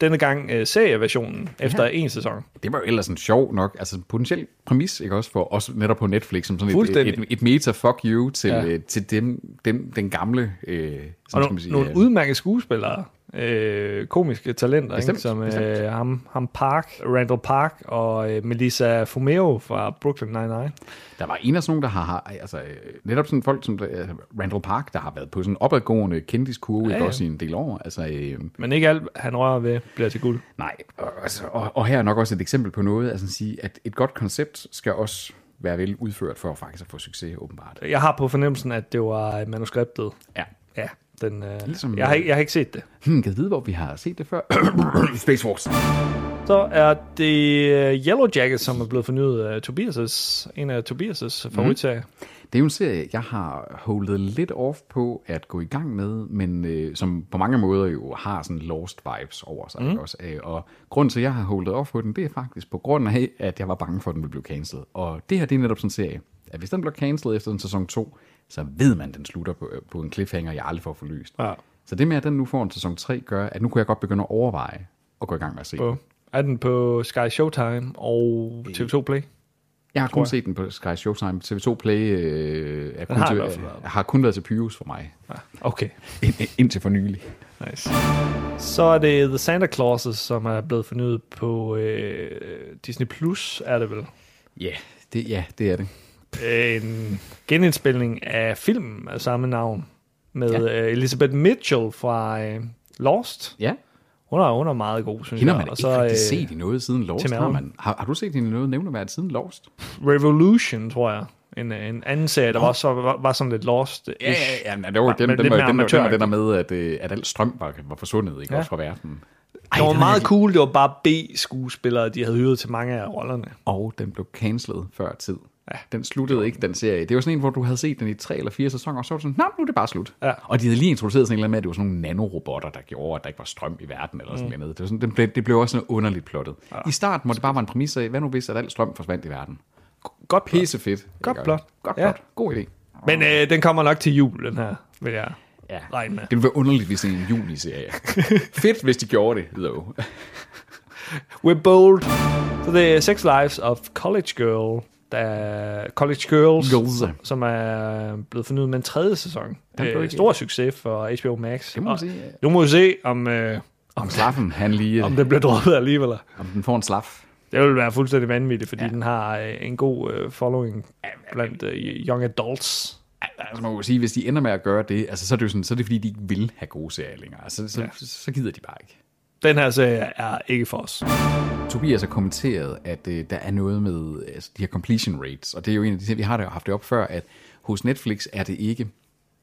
Denne gang uh, serieversionen efter en sæson. Det var jo ellers en sjov nok, altså potentiel præmis, ikke også, for os netop på Netflix, som sådan et, et, et meta fuck you til, Ja. ja. til dem, den, den gamle, øh, Og sådan skal man sige, nogle øh, udmærkede skuespillere. Øh, komiske talenter, Bestemt, ikke? som øh, bestemt. ham, ham Park, Randall Park og øh, Melissa Fumero fra Brooklyn Nine-Nine. Der var en af sådan nogle, der har, har altså, øh, netop sådan folk som øh, Randall Park, der har været på sådan en opadgående kendiskurve, ja, Ja, også i en del år. Altså, øh, Men ikke alt, han rører ved, bliver til guld. Nej, og, altså, og, og her er nok også et eksempel på noget, altså at sige, at et godt koncept skal også være vel udført for faktisk at få succes, åbenbart. Jeg har på fornemmelsen, at det var manuskriptet. Ja. Ja, den, øh, Ligesom, jeg, har, ikke- jeg har ikke set det. Hmm, kan vide, hvor vi har set det før? (coughs) Space Force. Så er det øh, Yellow Jacket, som er blevet fornyet af Tobias' en af Tobias' favoritserier. Det er jo en serie, jeg har holdet lidt off på at gå i gang med, men øh, som på mange måder jo har sådan lost vibes over sig. Mm. Også. Øh, Og grunden til, at jeg har holdet off på den, det er faktisk på grund af, at jeg var bange for, at den ville blive cancelled. Og det her, det er netop sådan en serie, at hvis den bliver cancelled efter en sæson 2, så ved man, at den slutter på, på en cliffhanger, jeg aldrig får forløst. Ja. Så det med, at den nu får en sæson 3, gør, at nu kunne jeg godt begynde at overveje at gå i gang med at se den. På, er den på Sky Showtime og TV2 Play? Jeg har kun jeg. set den på Sky Showtime. TV2 Play øh, er kun har til, været. har kun været til Pyrus for mig. Okay, Ind, indtil for nylig. nice. Så er det The Santa Clauses, som er blevet fornyet på øh, Disney Plus, er det vel? Ja, det, ja, det er det. En genindspilning af filmen af samme navn med Ja. ja. Elizabeth Mitchell fra øh, Lost. Ja, Hun er, hun er meget god, synes hende har jeg. man Og ikke rigtig øh, set i noget siden Lost. Har, man, har, har du set hende i noget nævneværdigt siden Lost? Revolution, tror jeg. En, en anden serie, der var, så, var, var sådan lidt lost Ja, ja, ja, det var Men dem, lidt var, var amatør- det der med, at, at alt strøm var, var forsvundet ikke? Ja. Også fra verden. Det var den meget er- cool. Det var bare B-skuespillere, de havde hyret til mange af rollerne. Og den blev cancelled før tid. Ja. Den sluttede ikke, den serie. Det var sådan en, hvor du havde set den i tre eller fire sæsoner, og så var du sådan, nej, nu er det bare slut. Ja. Og de havde lige introduceret sådan en eller anden med, at det var sådan nogle nanorobotter, der gjorde, at der ikke var strøm i verden, eller sådan mm. noget. Det, var sådan, det, blev, det blev også sådan underligt plottet. Ja. I starten må det bare være en præmis af, hvad nu hvis, at al strøm forsvandt i verden? Godt plot. Pisse fedt. Godt plot. Godt Ja. plot. God idé. Men øh, den kommer nok til jul, den her, vil jeg Ja. regne med. Det ville være underligt, hvis det er en juli-serie. (laughs) Fedt, hvis de gjorde det, though. We're bold. Så det er Sex Lives of College Girl. Der er College Girls, Girls. som er blevet fornyet med en tredje sæson. Øh, stor succes for HBO Max. Det må man Og sige. Nu må vi se, om, øh, Om slaffen, han lige... om det bliver droppet alligevel. om den får en slaf. Det vil være fuldstændig vanvittigt, fordi Ja. den har øh, en god øh, following blandt øh, young adults. Altså, man må sige, hvis de ender med at gøre det, altså, så er det jo sådan, så er det fordi, de ikke vil have gode serier længere. Altså, så. Ja. så, så gider de bare ikke. Den her serie er ikke for os. Tobias har kommenteret, at øh, der er noget med altså, de her completion rates, og det er jo en af de ting, vi har haft det op før, at hos Netflix er det ikke,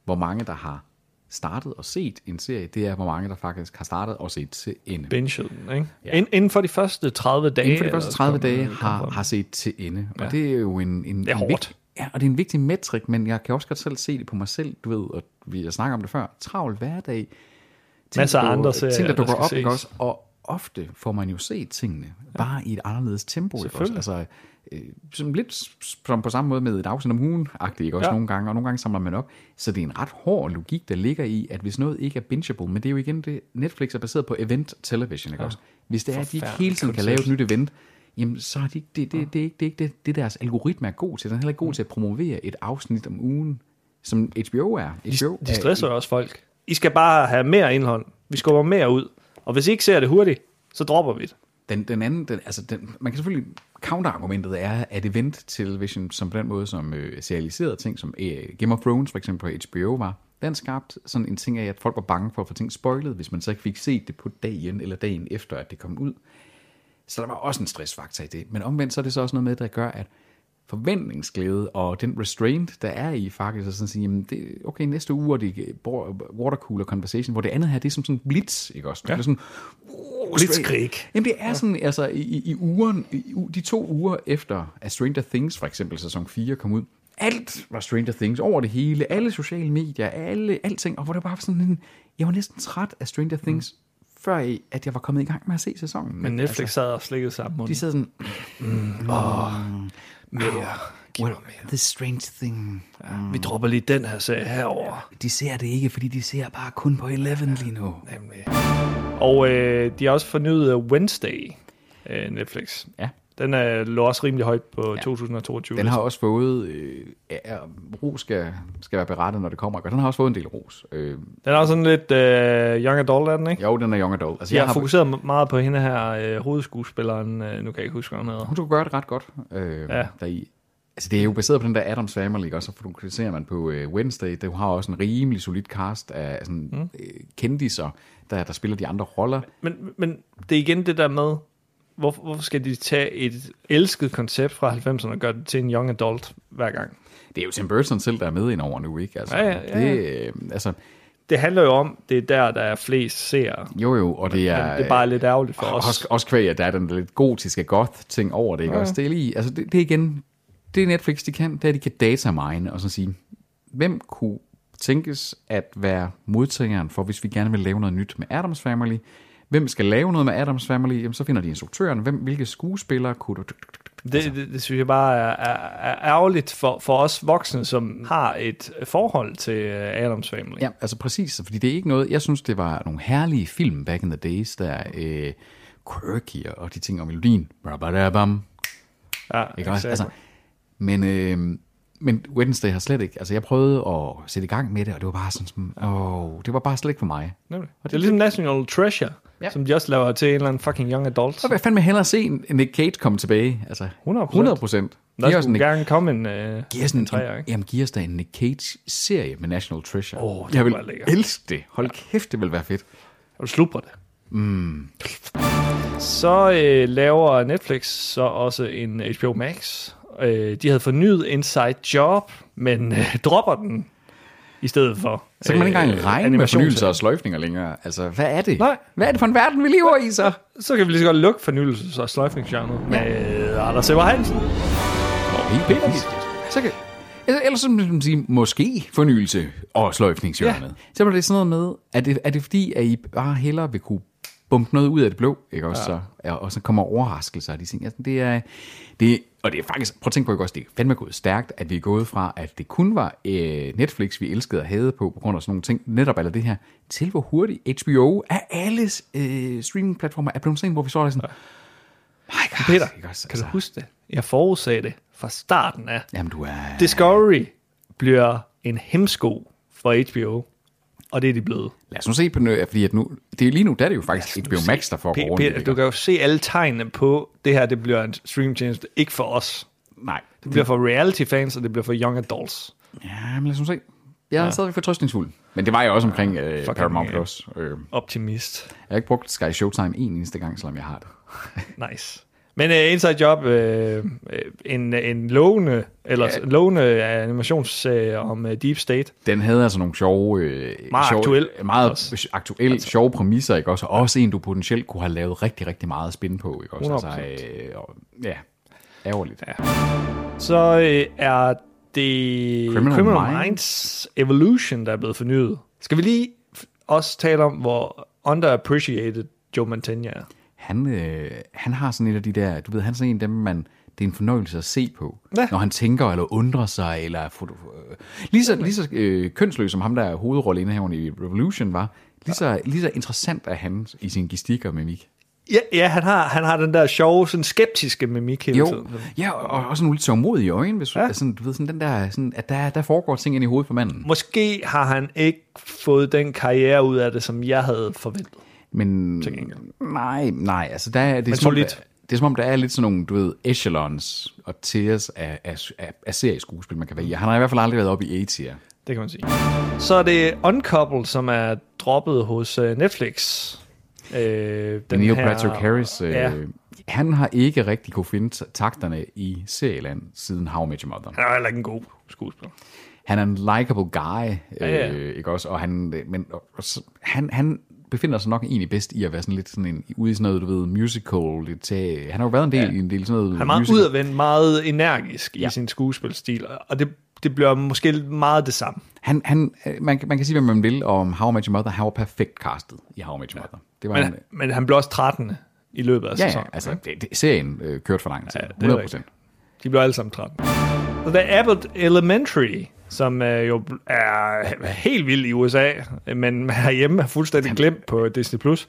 hvor mange, der har startet og set en serie, det er, hvor mange, der faktisk har startet og set til ende. Binge ikke? Ja. Ind, inden for de første 30 dage. Inden for de første eller 30 sådan dage har, har set til ende. Og Ja. det er jo en, en, Det er en hårdt. Vigtig, ja, og det er en vigtig metrik, men jeg kan også godt selv se det på mig selv, du ved, og vi har snakket om det før. Travl hverdag. Masser af andre serier, Ting, der dukker op, ikke også? Og ofte får man jo set tingene, bare i et anderledes tempo. Ikke også? Altså, øh, som lidt som på samme måde med et afsnit om ugen, ikke også Ja. nogle gange, og nogle gange samler man op. Så det er en ret hård logik, der ligger i, at hvis noget ikke er bingeable, men det er jo igen det, Netflix er baseret på event television, ikke også? Hvis det er, at de ikke hele tiden kan lave et nyt event, jamen så er de, ikke- det, det, det, er ikke, det er ikke det, det deres algoritme er god til. Den er heller ikke god til at promovere et afsnit om ugen, som HBO er. HBO De stresser jo også folk. I skal bare have mere indhold. Vi skubber mere ud. Og hvis I ikke ser det hurtigt, så dropper vi det. Den, den anden, den, altså den, man kan selvfølgelig, counterargumentet er, at event television, som på den måde, som øh, serialiserede ting, som øh, Game of Thrones for eksempel på HBO var, den skabte sådan en ting af, at folk var bange for at få ting spoilet, hvis man så ikke fik set det på dagen eller dagen efter, at det kom ud. Så der var også en stressfaktor i det. Men omvendt så er det så også noget med, der gør, at forventningsglæde og den restraint, der er i faktisk, at sådan sige, jamen det, okay, næste uge er det watercooler conversation, hvor det andet her, det er som sådan en blitz, ikke også? Ja. Det er sådan, uh, Blitzkrig. Jamen det er sådan, altså i, i, ugen, i, de to uger efter, at Stranger Things for eksempel sæson 4 kom ud, alt var Stranger Things over det hele, alle sociale medier, alle, alting, og hvor det bare var sådan en, jeg var næsten træt af Stranger Things, mm. før i, at jeg var kommet i gang med at se sæsonen. Men Netflix sad og slikkede sammen de munden. sidder sådan, Mere. Giv mig mere. the strange thing. Vi dropper lige den her serie herover. De ser det ikke, fordi de ser bare kun på 11 lige nu. Nemlig. Og øh, de har også fornyet øh, Wednesday, øh, Netflix. Ja. Den er, lå også rimelig højt på ja. 2022. Den har også fået, øh, ja, ros skal, skal være berettet, når det kommer, og den har også fået en del ros. Øh, Den er også sådan lidt øh, young adult, er den, ikke? jo, den er young adult. Altså, Jeg har fokuseret meget på hende her, øh, hovedskuespilleren, øh, nu kan jeg ikke huske, hvad hun hedder. Hun skulle gøre det ret godt. Øh, ja. Deri. Altså, det er jo baseret på den der Adams Family, også? så fokuserer man på øh, Wednesday. Det har også en rimelig solid cast af sådan, mm. øh, kendiser, der, der spiller de andre roller. Men, men det er igen det der med, hvorfor, hvorfor skal de tage et elsket koncept fra 90'erne og gøre det til en young adult hver gang? Det er jo Tim Burton selv, der er med ind over nu, ikke? Altså, Ja, ja, ja, Det, øh, altså, Det handler jo om, det er der, der er flest seere. jo jo, og det er... Men det er bare lidt ærgerligt for os. Også, også kvæg, at der er den lidt gotiske goth-ting over det, ikke? Ja. Også det er lige, altså det, det er igen, det er Netflix, de kan, det er, at de kan datamine og så sige, hvem kunne tænkes at være modtageren for, hvis vi gerne vil lave noget nyt med Adams Family? Hvem skal lave noget med Adams Family? Jamen, så finder de instruktøren. Hvem, hvilke skuespillere kunne du... Det, det, det synes jeg bare er, er, er ærgerligt for, for os voksne, som har et forhold til øh, Adams Family. Ja, altså præcis, fordi det er ikke noget... Jeg synes, det var nogle herlige film back in the days, der øh, quirky og de ting om melodien. Rabadabam, ja Ikke exactly. Altså, men, øh, men Wednesday har slet ikke... Altså, jeg prøvede at sætte i gang med det, og det var bare sådan... Åh, det var bare slet ikke for mig. Nemlig. det er ligesom National Treasure, Ja. ja. som de også laver til en eller anden fucking young adult. Så vil jeg fandme hellere se en Nick Cage komme tilbage. Altså, 100%. 100 procent. Der skulle en- gerne komme en, øh, Giv os en en, træer, ikke? jamen, giv os da en Nick Cage-serie med National Treasure. Åh, det jeg vil elske det. Hold kæft, det vil være fedt. Og du slupper det. Mm. Så øh, laver Netflix så også en HBO Max. Øh, de havde fornyet Inside Job, men øh, dropper den i stedet for. Så kan man ikke engang øh, regne med fornyelser og sløjfninger længere. Altså, hvad er det? Nej. Hvad er det for en verden, vi lever i så? Så kan vi lige så godt lukke fornyelses- og sløjfningsgenret med Anders Sever Hansen. Helt pænt. Så kan, eller, eller så kan man sige, måske fornyelse og sløjfningshjørnet. Ja. Så er det sådan noget med, er det, er det fordi, at I bare hellere vil kunne bumpe noget ud af det blå, ikke også? Ja. Så, ja, og så kommer overraskelser af de ting. Altså, det er, det, og det er faktisk, prøv at tænke på, ikke også, det er fandme gået stærkt, at vi er gået fra, at det kun var øh, Netflix, vi elskede at have på, på grund af sådan nogle ting, netop eller det her, til hvor hurtigt HBO af alle øh, streamingplatformer er blevet sådan, hvor vi så sådan, my God, Peter, ikke også? kan du Altså, huske det? Jeg forudsagde det fra starten af. Jamen, du er... Discovery bliver en hemsko for HBO, og det er de blevet. Lad os nu se på noget, fordi at nu, det er lige nu, der er det jo faktisk HBO Max, der får rundt. det, du ikke? kan jo se alle tegnene på, det her det bliver en streamtjeneste, ikke for os. Nej. Det bliver for reality-fans, og det bliver for young adults. Ja, men lad os nu se. Jeg er ja. stadig fortrøstningsfuld. Men det var jeg også omkring øh, fucking, Paramount øh, Plus. Øh, jeg Optimist. har ikke brugt Sky Showtime en eneste gang, selvom jeg har det. Nice. Men uh, Inside Job, uh, en, en lovende, eller Ja. lovende animationsserie om uh, Deep State. Den havde altså nogle sjove... Øh, Meget sjove, aktuel Meget også. aktuel, altså, sjove præmisser, ikke også? Og også en, du potentielt kunne have lavet rigtig, rigtig meget spin på, ikke også? 100%. Altså, og, ja, ærgerligt. Ja. Så uh, er det Criminal Criminal, Minds. Minds Evolution, der er blevet fornyet. Skal vi lige også tale om, hvor underappreciated Joe Mantegna er? Han, øh, han har sådan et af de der, du ved, han er sådan en af dem, man, det er en fornøjelse at se på, Ja. når han tænker eller undrer sig, eller er foto, øh, lige så, lige så øh, kønsløs som ham, der er hovedrolleindehaveren i Revolution var, lige så, lige så interessant er han i sin gestik og mimik. Ja, ja han, har, han har den der sjove, sådan skeptiske mimik hele Jo, tiden. ja, og også nogle lidt sørgmodige øjne, hvis ja. sådan, du ved, sådan den der, sådan, at der, der foregår ting ind i hovedet på manden. Måske har han ikke fået den karriere ud af det, som jeg havde forventet. Men Til gengæld. nej, nej, altså der, er- det, er Men som om, der, det er som om, der er lidt sådan nogle, du ved, echelons og tiers af, af, af, af serieskuespil, man kan være i. Han har i hvert fald aldrig været oppe i A-tier. Det kan man sige. Så er det Uncoupled, som er droppet hos uh, Netflix. Øh, den Neil her- Patrick Harris, øh, Ja, han har ikke rigtig kunne finde takterne i serieland siden How I Met Your Mother. han er heller ikke en god skuespiller. Han er en likable guy, Ja, ja. Øh, ikke også? Og han, men og, han, han befinder sig nok egentlig bedst i at være sådan lidt sådan en, ude i sådan noget, du ved, musical. Lidt, øh, han har jo været en del Ja. i en del sådan noget Han er meget musical. udadvendt, meget energisk ja. Ja. i sin skuespilstil, og det, det bliver måske meget det samme. Han, han, øh, man, kan- man kan sige, hvad man vil om How I Met Your Mother. Han var perfekt castet i How I Met Your Mother. Det var Men, en, men han blev også 13. i løbet af ja, ja, sæsonen. altså, ikke? det, det, serien øh, kørte for lang tid. Ja, det er 100 rigtigt. De blev alle sammen 13. Så der er Abbott Elementary, som øh, jo er helt vild i USA, men (laughs) herhjemme er fuldstændig glemt på Disney+. Plus.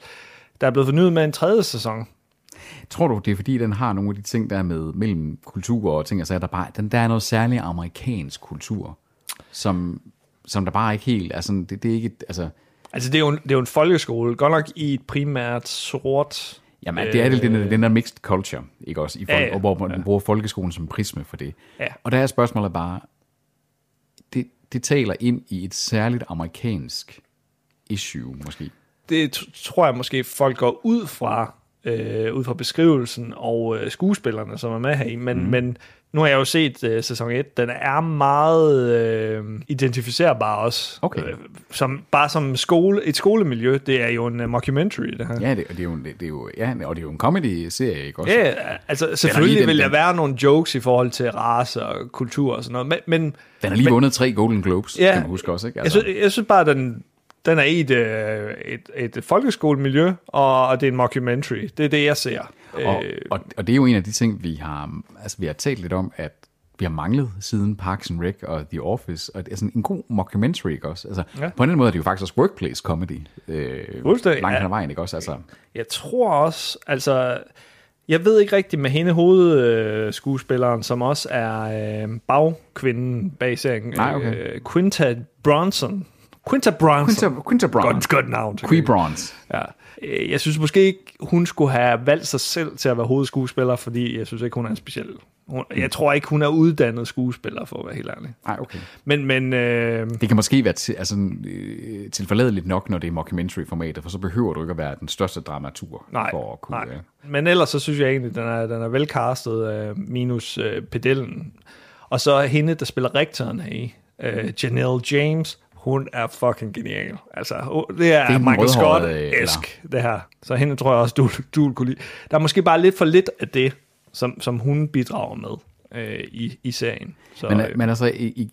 Der er blevet fornyet med en tredje sæson. Tror du, det er fordi, den har nogle af de ting, der er med mellem kultur og ting, og så er der bare, den, der er noget særligt amerikansk kultur, som, som der bare ikke helt, altså, det, det er ikke, altså, Altså, det er jo en, det er jo en folkeskole, godt nok i et primært sort... jamen, det er det, den, den der mixed culture, ikke også, i folk, ja. ja. hvor man ja. bruger folkeskolen som prisme for det. Ja. Og der er spørgsmålet bare, det, taler ind i et særligt amerikansk issue, måske. det tror jeg måske folk går ud fra, øh, ud fra beskrivelsen og øh, skuespillerne, som er med her i. Men, mm. men nu har jeg jo set øh, sæson 1. Den er meget øh, identificerbar også. Okay. Øh, som, bare som skole, et skolemiljø. Det er jo en uh, mockumentary, det her. Ja, det, det, er jo, det, det er jo, ja, og det er jo en comedy-serie, ikke også? Ja, altså selvfølgelig den- vil der være nogle jokes i forhold til race og kultur og sådan noget, men, men Den har lige vundet tre Golden Globes, Ja. skal man huske også, ikke? jeg, synes, jeg synes bare, den, den er i et, øh, et, et folkeskolemiljø, og, det er en mockumentary. Det er det, jeg ser. Og, Øh, og, og det er jo en af de ting, vi har, altså, vi har talt lidt om, at vi har manglet siden Parks and Rec og The Office, og det er sådan en god mockumentary, ikke også? Altså, Ja. På en anden måde er det jo faktisk også workplace comedy. Øh, Langt hen ad vejen, ikke også? Altså, Jeg tror også, altså, jeg ved ikke rigtigt med hende hovedskuespilleren, skuespilleren, som også er øh, bagkvinden bag serien. Nej, okay. Øh, Quinta Bronson. Quinta Bronson. Quinta, Quinta Bronze. Godt, godt navn. Quee Bronze. Ja. Øh, Jeg synes måske ikke, hun skulle have valgt sig selv til at være hovedskuespiller, fordi jeg synes ikke, hun er en speciel... Hun, jeg tror ikke, hun er uddannet skuespiller, for at være helt ærlig. Nej, okay. Men, men øh, Det kan måske være til, altså, øh, tilforladeligt nok, når det er mockumentary-formatet, for så behøver du ikke at være den største dramatur nej, for at kunne... nej. øh, Men ellers så synes jeg egentlig, den er, den er velcastet, øh, minus øh, pedellen. Og så hende, der spiller rektoren her i, øh, Janelle James, hun er fucking genial. Altså, det er, den Michael Scott-esk, det her. Så hende tror jeg også, du, du kunne lide. Der er måske bare lidt for lidt af det, som, som hun bidrager med øh, i, i serien. Så, Men, øh, men altså,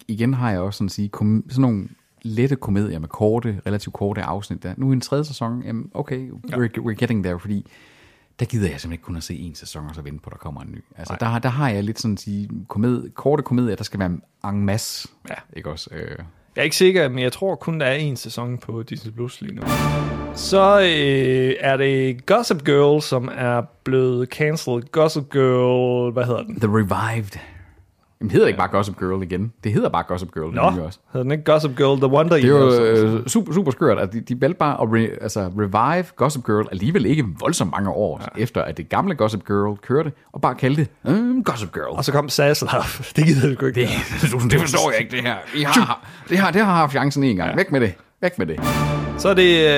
igen har jeg også sådan, at sige, kom, sådan nogle lette komedier med korte, relativt korte afsnit der. Nu i en tredje sæson, jamen, okay, we're, we're getting there, fordi der gider jeg simpelthen ikke kun at se en sæson, og så vente på, at der kommer en ny. Altså, der, der har jeg lidt sådan at sige, komedie, korte komedier, der skal være en masse, Ja. ikke også? Øh, jeg er ikke sikker, men jeg tror kun, der er en sæson på Disney Plus lige nu. Så øh, er det Gossip Girl, som er blevet cancelled. Gossip Girl, hvad hedder den? The Revived. Jamen, hedder det ikke bare Gossip Girl igen? Det hedder bare Gossip Girl. Nå, det også. hedder den ikke Gossip Girl The Wonder Det er jo øh, super, super skørt, at de, de valgte bare at re, altså, revive Gossip Girl alligevel ikke voldsomt mange år ja. efter, at det gamle Gossip Girl kørte, og bare kaldte det øh, Gossip Girl. Og så kom Sassler. (laughs) Det gider du ikke. det, (laughs) det forstår jeg ikke, det her. I har, det, har, det har haft chancen en gang. Ja. Væk med det. Væk med det. Så er det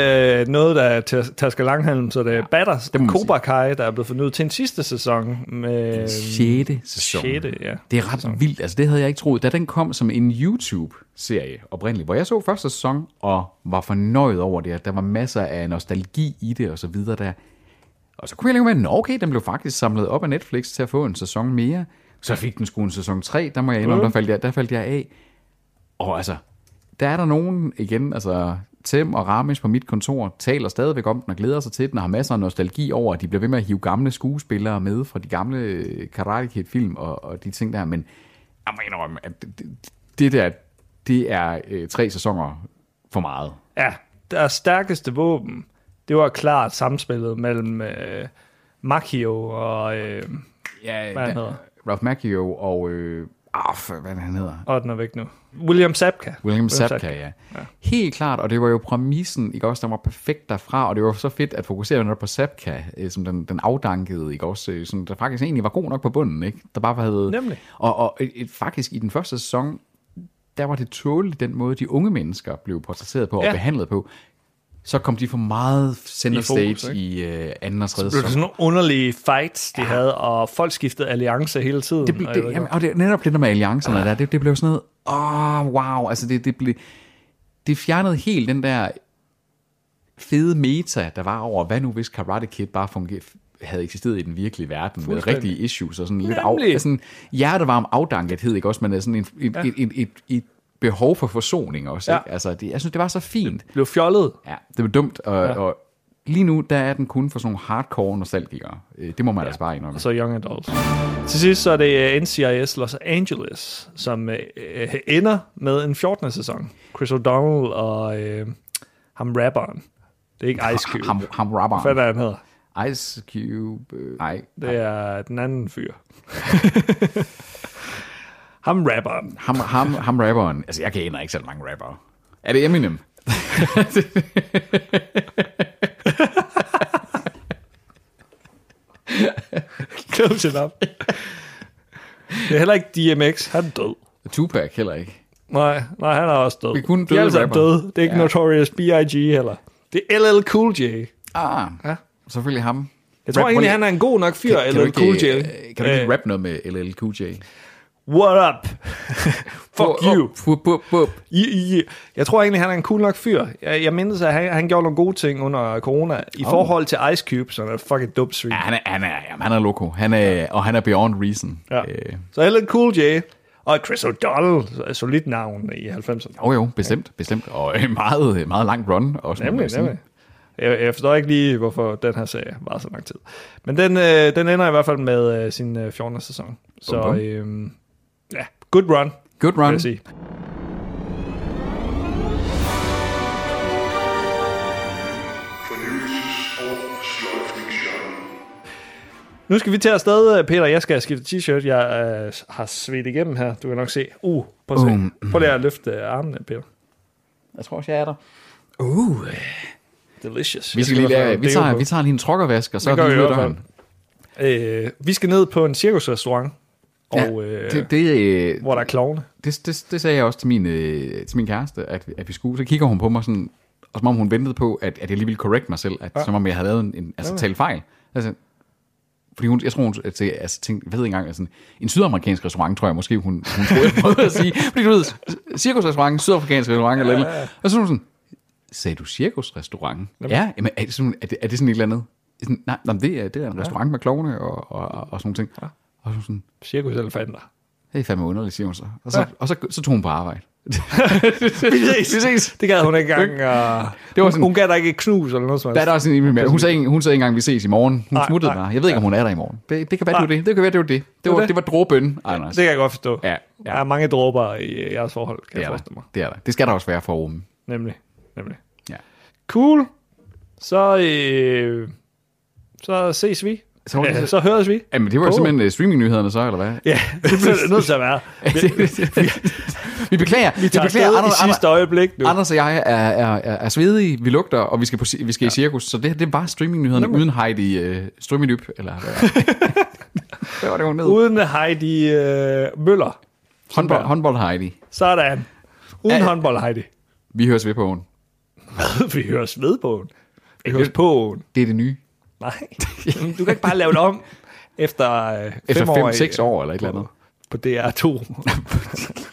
øh, noget, der er Tasker Langhalm, så det er Batters, det Cobra Kai, der er blevet fornyet til en sidste sæson. Med 6. sæson. sjette, ja. Det er ret vildt. Altså, det havde jeg ikke troet. Da den kom som en YouTube-serie oprindeligt, hvor jeg så første sæson og var fornøjet over det, at der var masser af nostalgi i det og så videre der. Og så kunne jeg leve med, at okay, den blev faktisk samlet op af Netflix til at få en sæson mere. Så fik den sgu en sæson 3, der må jeg indrømme, der faldt jeg, der faldt jeg af. Og altså, der er der nogen igen, altså Tim og Ramesh på mit kontor taler stadigvæk om den og glæder sig til den og har masser af nostalgi over, at de bliver ved med at hive gamle skuespillere med fra de gamle øh, Karate Kid film og, og de ting der, men jeg må indrømme, at det, det, der, det er øh, tre sæsoner for meget. Ja, deres stærkeste våben, det var klart samspillet mellem øh, Makio og... Øh, Ja, Hvad hedder? Ralph Macchio og, øh, ah, for- hvad han hedder? og den er væk nu. William Sapka. William Sapka, ja. ja. Helt klart, og det var jo præmissen, ikke også, der var perfekt derfra, og det var så fedt at fokusere netop på Sapka, øh, som den, den afdankede, ikke også, øh, som der faktisk egentlig var god nok på bunden, ikke? Der bare havde... Nemlig. Og, og et, et, faktisk i den første sæson, der var det tåligt den måde, de unge mennesker blev portrætteret på og Ja. behandlet på. Så kom de for meget center I fokus, stage i øh, anden og tredje Det var sæson. sådan nogle underlige fights, de ja. havde, og folk skiftede alliance hele tiden. Det, ble, og det, ved jamen, ikke og det er netop det der med alliancerne der, det, det blev sådan noget, åh, oh, wow, altså det, det blev, det fjernede helt den der fede meta, der var over, hvad nu hvis Karate Kid bare fungerede, havde eksisteret i den virkelige verden med rigtige issues og sådan lidt af, Nemlig. sådan hjertevarm afdankethed, ikke også, men er sådan en, et, ja. et, et, et, et, behov for forsoning også, Ja. ikke? Altså, det, jeg synes, det var så fint. hvad. blev fjollet. Ja, det var dumt, og, ja. og lige nu, der er den kun for sådan nogle hardcore nostalgikere. Øh, Det må man ja. altså bare indrømme. Og så Young Adults. Til sidst så er det øh, NCIS Los Angeles, som øh, øh, ender med en 14. sæson. Chris O'Donnell og øh, ham rapperen. Det er ikke Ice Cube. Ham, ham Hvad rapperen. fanden er han hedder? Ice Cube. Øh, nej. Det er den anden fyr. (laughs) ham rapperen. Ham, ham, ham rapperen. Altså, jeg kender ikke så mange rappere. Er det Eminem? Close enough. Det er heller ikke DMX. Han er død. Tupac heller ikke. Nej, nej, han er også død. Det er kun De døde er sammen rapper. døde. Det er ikke Ja. Notorious B.I.G. heller. Det er LL Cool J. Ah, Ja. selvfølgelig ham. Jeg tror Rap- egentlig, han er en god nok fyr, kan, kan, LL ikke, Cool J. øh, Kan du ikke Øh, rap noget med LL Cool J? What up? (laughs) Fuck you. Bup. I, I, jeg tror egentlig, han er en cool nok fyr. Jeg, jeg mindes, at han, han gjorde nogle gode ting under corona i oh. forhold til Ice Cube, som er fucking dope street. Ja, han er, han er, jamen, han er loco. Han er, og han er beyond reason. Ja. Øh, Så LL Cool J og Chris O'Donnell, solidt navn i 90'erne. jo, jo, bestemt, bestemt. Og øh, meget, meget lang run også. Nemlig, nemlig. Jeg, jeg forstår ikke lige, hvorfor den her serie var så lang tid. Men den, øh, den ender i hvert fald med øh, sin øh, 14. sæson. Så bum. øh, ja, good run, Good vil run. jeg sige. Nu skal vi til afsted, Peter. Jeg skal skifte t-shirt. Jeg øh, har svedt igennem her. Du kan nok se. Uh, prøv at se. Um. Prøv lige at løfte øh, armene, Peter. Jeg tror også, jeg er der. Uh, delicious. Vi, skal lige lave, vi, tager, vi tager lige en trokkervask, og så Det er gør vi vi i hvert øh, Vi skal ned på en cirkusrestaurant, og Ja, øh, det, det, øh, hvor der er klovne. det, det, det sagde jeg også til min, øh, til min kæreste, at, at vi skulle. Så kigger hun på mig sådan, og som om hun ventede på, at, at jeg lige ville correct mig selv, at, ja. som om jeg havde lavet en, en altså Ja. talt fejl. Altså, fordi hun, jeg tror, hun at, altså, tænkte, jeg ved ikke engang, altså, en sydamerikansk restaurant, tror jeg måske, hun, hun troede, jeg prøvede at sige. (laughs) Fordi du ved, cirkusrestaurant, sydafrikansk restaurant eller eller andet. Og så hun sådan, sagde du cirkusrestaurant? Ja, jamen, er, det sådan, er, det, er det sådan et eller andet? Sådan, nej, nej, det er, det er en restaurant med klovne og, og, og, og sådan nogle ting. Og så hun sådan, Cirkuselefanter. det er fandme underligt, siger hun så. Og så, Ja. og så, så tog hun på arbejde. (laughs) Vi ses. Vi ses. Det gad hun ikke engang. Uh, Det var hun, sådan- hun gav dig ikke et knus eller noget som Der er der også en med. Hun sagde, hun sagde ikke engang, vi ses i morgen. Hun Nej, smuttede nej. bare. Jeg ved ikke, om hun er der i morgen. Det, det kan være, det var det. Det kan være, det var det. Det var det. var dråbøn, Anders. Det kan jeg godt forstå. Ja, Der ja. er mange dråber i jeres forhold, kan det jeg er forestille der. mig. Det er der. Det skal der også være for Rome. Nemlig. Nemlig. Ja. Cool. Så, øh, så ses vi. Så var det- ja, så høres vi. Jamen, det var jo Åh. simpelthen uh, streamingnyhederne så, eller hvad? Ja, det bliver det nødt til at være. (laughs) vi beklager. Vi tager beklager. afsted i Anders, sidste øjeblik nu. Anders og jeg er, er, er, er svedige, vi lugter, og vi skal, på, vi skal i cirkus. Så det, det var streamingnyhederne uden Heidi uh, Strømmedyb, eller hvad? hvad (laughs) var det, hun hed? Uden Heidi øh, Møller. Håndbold, håndbold Heidi. Sådan. Uden Ja. håndbold, Heidi. Vi høres ved på åen. (laughs) vi høres ved på åen. Vi høres på åen. Det er det nye. Nej. Du kan ikke bare lave det om efter øh, fem Efter år. i- 5-6 år eller et eller andet. På DR2. (laughs)